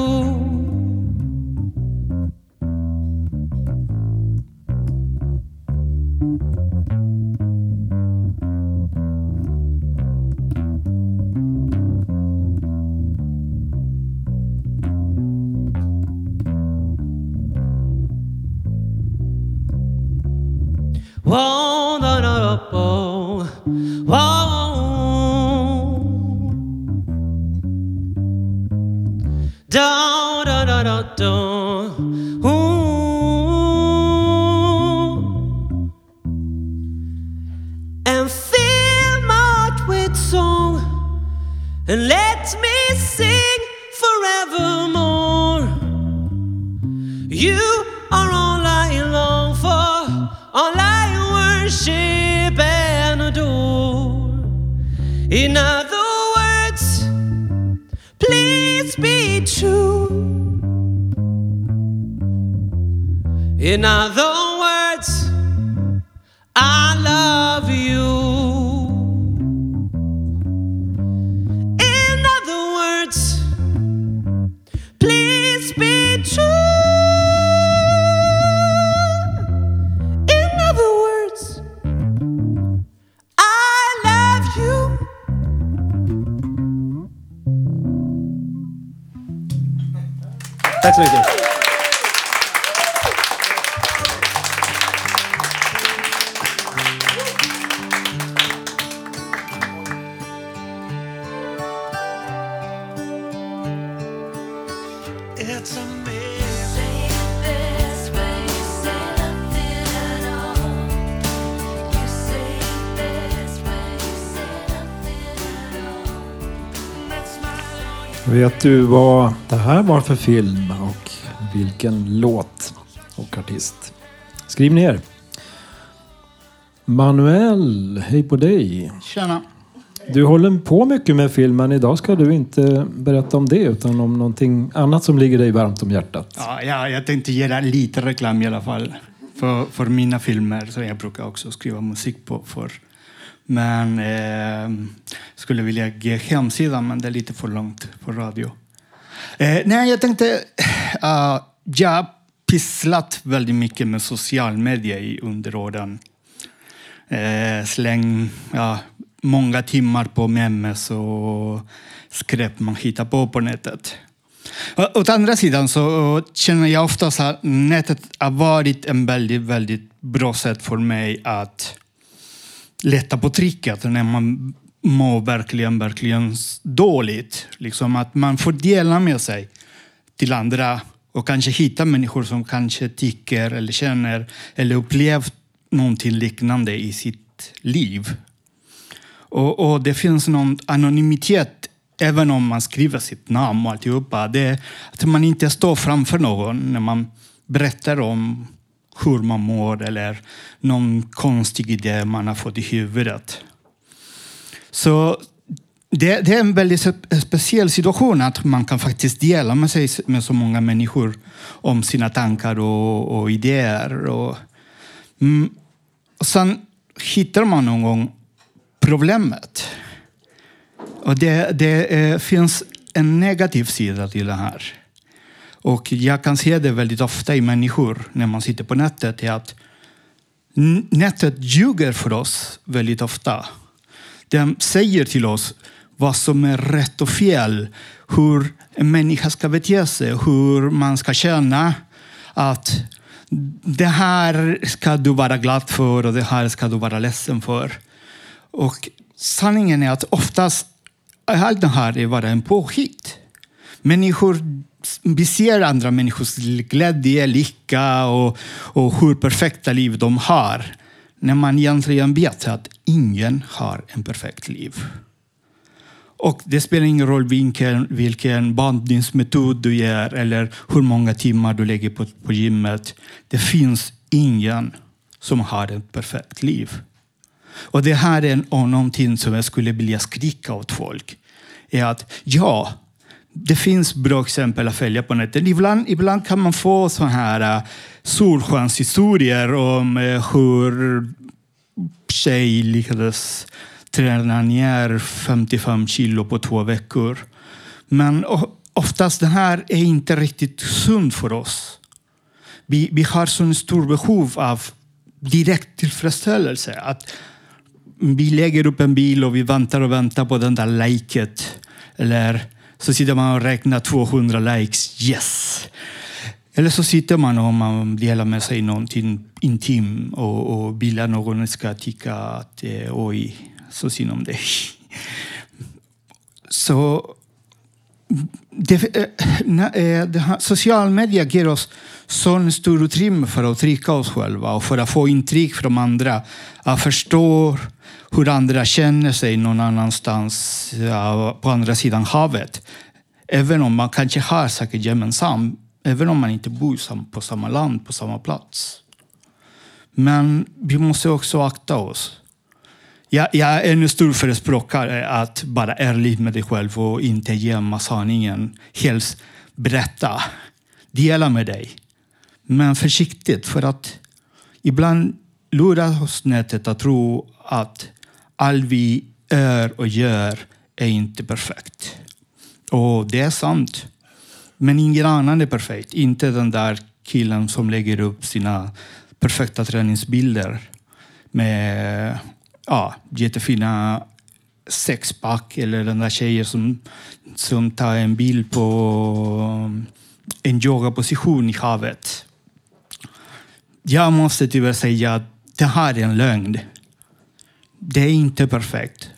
Whoa, whoa, whoa. Don't. In other du vad det här var för film och vilken låt och artist? Skriv ner. Manuel, hej på dig. Tjena. Du håller på mycket med film, men idag ska du inte berätta om det utan om någonting annat som ligger dig varmt om hjärtat. Ja, ja, jag tänkte göra lite reklam i alla fall för, för mina filmer som jag brukar också skriva musik på för. Men eh, skulle vilja ge hemsidan, men det är lite för långt för radio. Eh, nej, jag tänkte... Uh, jag har pysslat väldigt mycket med social media i under åren. Eh, släng ja, många timmar på memes och skräp man hittar på på nätet. Å- Åt andra sidan så känner jag ofta att nätet har varit en väldigt, väldigt bra sätt för mig att lätta på trycket när man mår verkligen, verkligen dåligt. Liksom att man får dela med sig till andra och kanske hitta människor som kanske tycker eller känner eller upplevt någonting liknande i sitt liv. Och, och det finns någon anonymitet även om man skriver sitt namn och alltihopa. Det, är att man inte står framför någon när man berättar om hur man mår eller någon konstig idé man har fått i huvudet. Så det, det är en väldigt speciell situation att man kan faktiskt dela med sig med så många människor om sina tankar och, och idéer. Och, mm, och sen hittar man någon gång problemet. Och det, det eh, finns en negativ sida till det här. Och jag kan se det väldigt ofta i människor när man sitter på nätet. Är att nätet ljuger för oss väldigt ofta. Den säger till oss vad som är rätt och fel. Hur en människa ska bete sig. Hur man ska känna att det här ska du vara glad för och det här ska du vara ledsen för. Och sanningen är att oftast allt det här är bara en påhitt. Människor vi ser andra människors glädje, lycka och, och hur perfekta liv de har. När man egentligen vet att ingen har en perfekt liv. Och det spelar ingen roll vilken, vilken bandningsmetod du gör eller hur många timmar du lägger på, på gymmet. Det finns ingen som har ett perfekt liv. Och det här är någonting som jag skulle vilja skrika åt folk. Är att ja, det finns bra exempel att följa på nätet. Ibland, ibland kan man få sådana här uh, solskenshistorier om uh, hur tjej lyckades träna ner 55 kilo på två veckor. Men oftast det här är inte riktigt sunt för oss. Vi, vi har så stort behov av direkt tillfredsställelse. Att vi lägger upp en bil och vi väntar och väntar på den där liket. Eller så sitter man och räknar 200 likes. Yes! Eller så sitter man och man delar med sig någonting intim och, och vill att någon ska tycka att eh, oj, så synd om dig. Så det, eh, na- eh, det här, social media ger oss sån stor utrymme för att trycka oss själva och för att få intryck från andra. Att förstå hur andra känner sig någon annanstans ja, på andra sidan havet. Även om man kanske har saker gemensamt. Även om man inte bor på samma land, på samma plats. Men vi måste också akta oss. Jag, jag är en stor förespråkare att vara ärlig med dig själv och inte gömma sanningen. Helst berätta, dela med dig. Men försiktigt, för att ibland lurar oss nätet att tro att allt vi är och gör är inte perfekt. Och det är sant. Men ingen annan är perfekt. Inte den där killen som lägger upp sina perfekta träningsbilder med ja, jättefina sexpack eller den där tjejen som, som tar en bild på en yogaposition i havet. Jag måste tyvärr säga att det här är en lögn. Det är inte perfekt.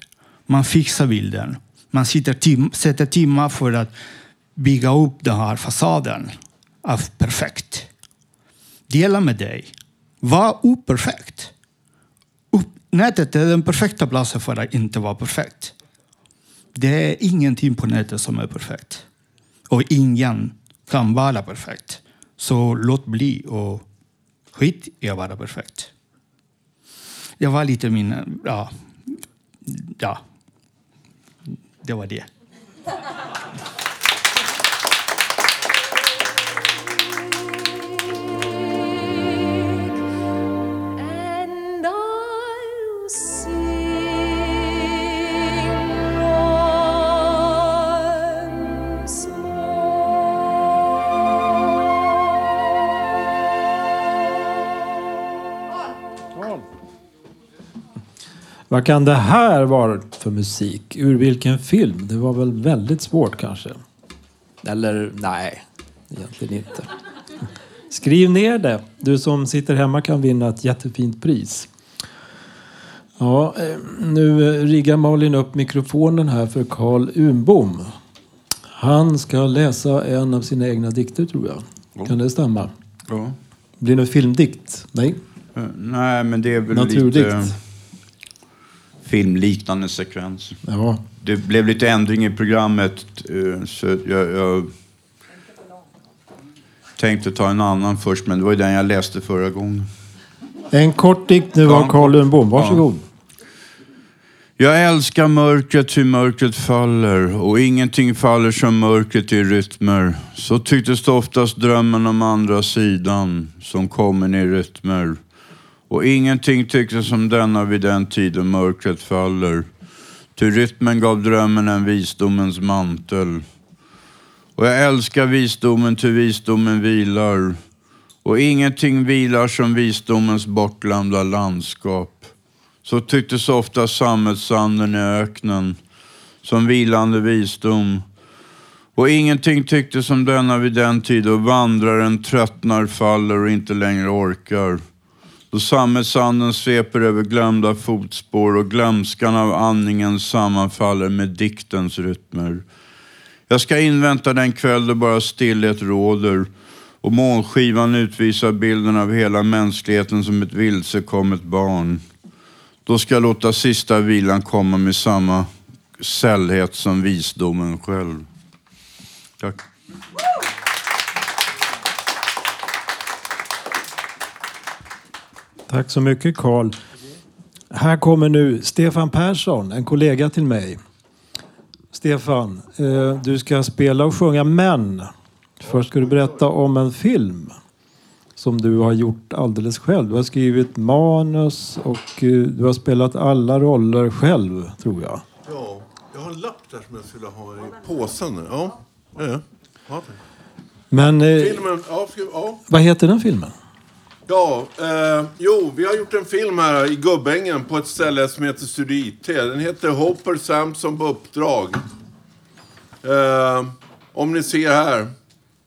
Man fixar bilden. Man sitter tim- sätter timmar för att bygga upp den här fasaden av perfekt. Dela med dig. Var operfekt. Upp- Nätet är den perfekta platsen för att inte vara perfekt. Det är ingenting på nätet som är perfekt. Och ingen kan vara perfekt. Så låt bli och skit i att vara perfekt. Det var lite min... Ja, ja. Det var det. Vad kan det här vara för musik? Ur vilken film? Det var väl väldigt svårt kanske? Eller nej, egentligen inte. Skriv ner det. Du som sitter hemma kan vinna ett jättefint pris. Ja, eh, nu riggar Malin upp mikrofonen här för Carl Unbom. Han ska läsa en av sina egna dikter tror jag. Kan det stämma? Ja. Blir det en filmdikt? Nej? Eh, Nej, men det är väl Naturdikt. lite filmliknande sekvens. Ja. Det blev lite ändring i programmet eh, så jag, jag tänkte ta en annan först, men det var ju den jag läste förra gången. En kort dikt nu av Ja. Carl Unbom. Varsågod. Jag älskar mörkret hur mörkret faller och ingenting faller som mörkret i rytmer. Så tycktes det oftast drömmen om andra sidan som kommer i rytmer. Och ingenting tycktes som denna vid den tiden mörkret faller. Ty rytmen gav drömmen en visdomens mantel. Och jag älskar visdomen ty visdomen vilar. Och ingenting vilar som visdomens bortglömda landskap. Så tycktes ofta sammetsanden i öknen som vilande visdom. Och ingenting tycktes som denna vid den tid då vandraren tröttnar, faller och inte längre orkar. Då sammetsanden sveper över glömda fotspår och glömskan av andningen sammanfaller med diktens rytmer. Jag ska invänta den kväll då bara stillhet råder och månskivan utvisar bilden av hela mänskligheten som ett vilsekommet barn. Då ska jag låta sista vilan komma med samma sällhet som visdomen själv. Tack. Tack så mycket Karl. Här kommer nu Stefan Persson, en kollega till mig. Stefan, eh, du ska spela och sjunga men först ska du berätta om en film som du har gjort alldeles själv. Du har skrivit manus och eh, du har spelat alla roller själv, tror jag. Ja, jag har en lapp där som jag skulle ha i påsen. Ja, ja, ja. Men eh, Filmen, ja, ja. vad heter den filmen? Ja, eh, jo, vi har gjort en film här i Gubbängen på ett ställe som heter Studio IT. Den heter Hopper Samson på uppdrag. Eh, om ni ser här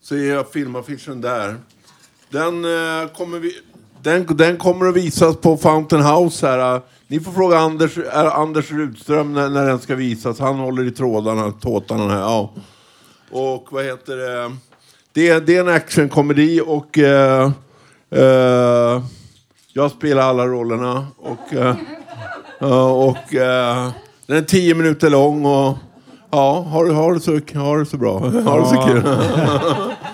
så är jag filmaffischen där. Den, eh, kommer vi, den, den kommer att visas på Fountain House här. eh. Ni får fråga Anders, eh, Anders Rudström när, när den ska visas. Han håller i trådarna, tåtarna här. Ja. Och vad heter det? Det, det är en actionkomedi och eh, eh, jag spelar alla rollerna. Och, ja, och eh, den är tio minuter lång och ja, har, du- har, det så, har det så bra. Har det så kul.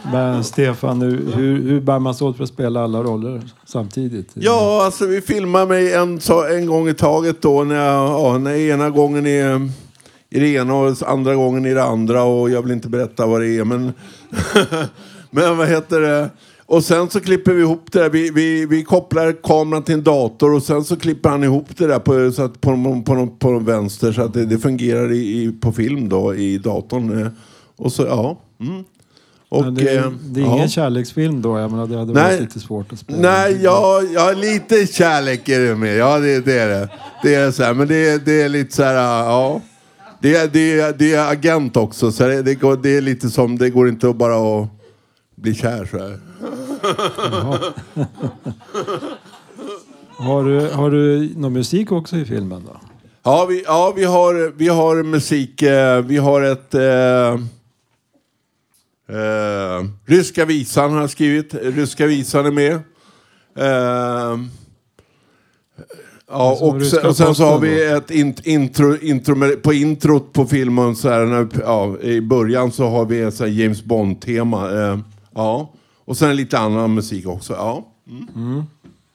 Men Stefan, hur, hur, hur bär man sig åt för att spela alla roller samtidigt? Ja, alltså vi filmar mig en, en gång i taget då. När, jag, ja, när ena gången är i det ena och andra gången i det andra. Och jag vill inte berätta vad det är. Men, men vad heter det? Och sen så klipper vi ihop det där. Vi, vi, vi kopplar kameran till en dator och sen så klipper han ihop det där på, så att på, på, på, på, på vänster så att det, det fungerar i, i, på film då i datorn. Eh, Och så, ja. Mm. Och, det, är- eh, det är ja. ingen kärleksfilm då? Jag menar, det hade Nej. varit lite svårt att spela. Nej, ja, ja, lite kärlek är det med. Ja, det, det är det. Det är så här, men det, det är lite så här, ja. Det, är- det, det är agent också, så det, det, går, det är lite som, det går inte att bara att bli kär så här. Har du, har du någon musik också i filmen då? Ja, vi, ja, vi har, vi har musik, eh, vi har ett... Eh, eh, Ryska visan har jag skrivit, Ryska visan är med. Eh, Ja, Som och sen, och sen så har vi ett int, intro, intro på introt på filmen så här, när, ja, i början så har vi ett så James Bond-tema. Ja. Och sen lite annan musik också. Ja. Mm.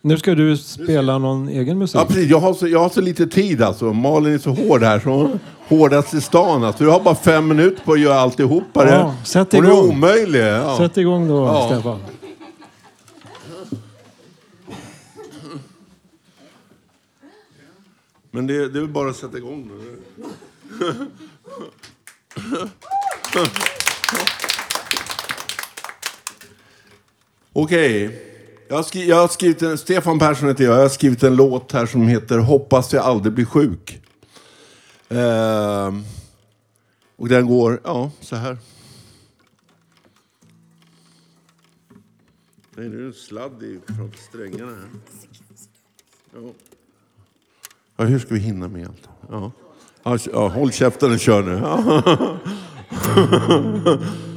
Nu ska du spela någon egen musik. Ja, precis. Jag har, så, jag har så lite tid alltså. Malin är så hård här. Så hon, hårdast i stan. Alltså. Du har bara fem minuter på att göra alltihopa. Det- Ja, sätt hon igång. är omöjlig. Ja. Sätt igång då, Ja. Stefan. Men det, det är väl bara att sätta igång nu. Okej. Okay. Jag, skri- jag har skrivit en, Stefan Persson heter jag. Jag har skrivit en låt här som heter Hoppas jag aldrig blir sjuk. Ehm, och den går, ja, så här. Nej, nu är det en sladd från strängarna här. Ja. Ja, hur ska vi hinna med allt? Ja, ja, håll käften och kör nu. Ja.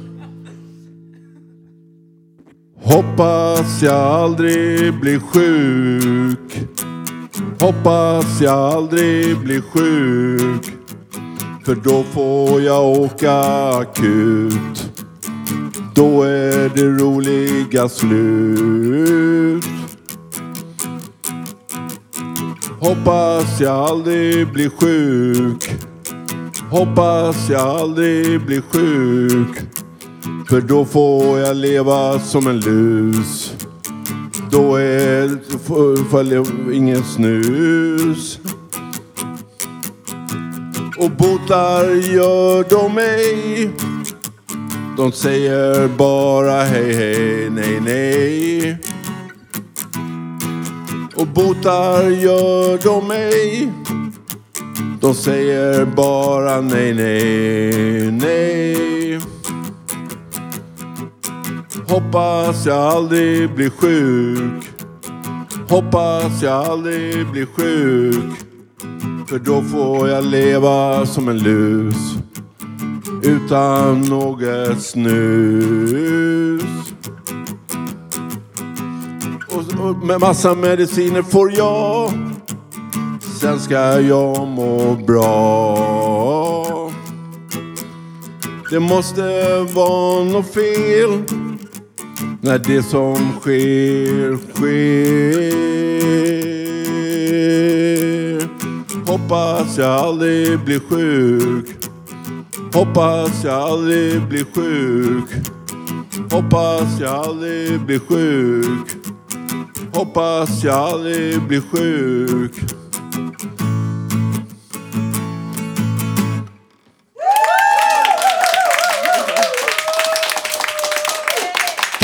Hoppas jag aldrig blir sjuk. Hoppas jag aldrig blir sjuk. För då får jag åka akut. Då är det roliga slut. Hoppas jag aldrig blir sjuk. Hoppas jag aldrig blir sjuk. För då får jag leva som en lus. Då är får jag ingen snus. Och botar gör de mig. De säger bara hej hej nej nej. Och botar gör de mig. De säger bara nej nej nej. Hoppas jag aldrig blir sjuk. Hoppas jag aldrig blir sjuk. För då får jag leva som en lus. Utan något snus. Och, och med massa mediciner får jag. Sen ska jag må bra. Det måste vara något fel. När det som sker, sker. Hoppas jag aldrig blir sjuk. Hoppas jag aldrig blir sjuk. Hoppas jag aldrig blir sjuk. Hoppas jag aldrig blir sjuk.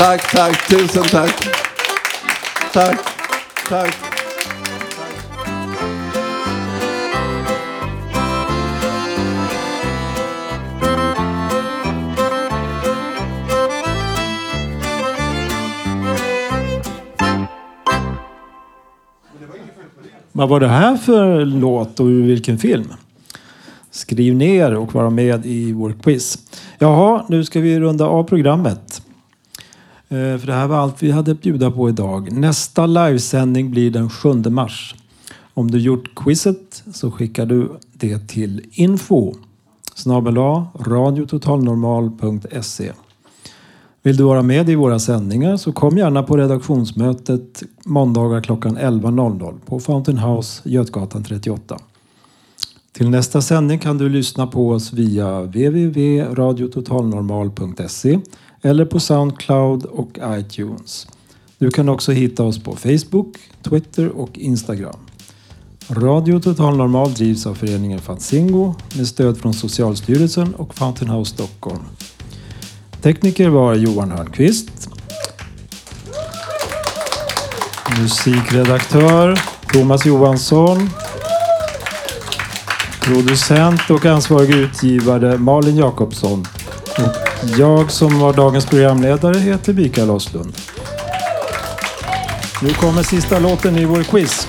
Tack, tack, tusen tack. Tack, tack. Vad var det här för låt och ur vilken film? Skriv ner och vara med i vår quiz. Jaha, nu ska vi runda av programmet. Eh, för det här var allt vi hade att bjuda på idag. Nästa livesändning blir den 7 mars. Om du gjort quizet så skickar du det till info snabel radiototalnormal.se. Vill du vara med i våra sändningar så kom gärna på redaktionsmötet måndagar klockan 11.00 på Fountain House, Götgatan 38. Till nästa sändning kan du lyssna på oss via www.radiototalnormal.se eller på Soundcloud och iTunes. Du kan också hitta oss på Facebook, Twitter och Instagram. Radio Total Normal drivs av föreningen Fanzingo med stöd från Socialstyrelsen och Fountain House Stockholm. Tekniker var Johan Hörnqvist. Musikredaktör Thomas Johansson. Producent och ansvarig utgivare Malin Jakobsson. Jag som var dagens programledare heter Mikael Oslund. Nu kommer sista låten i vår quiz.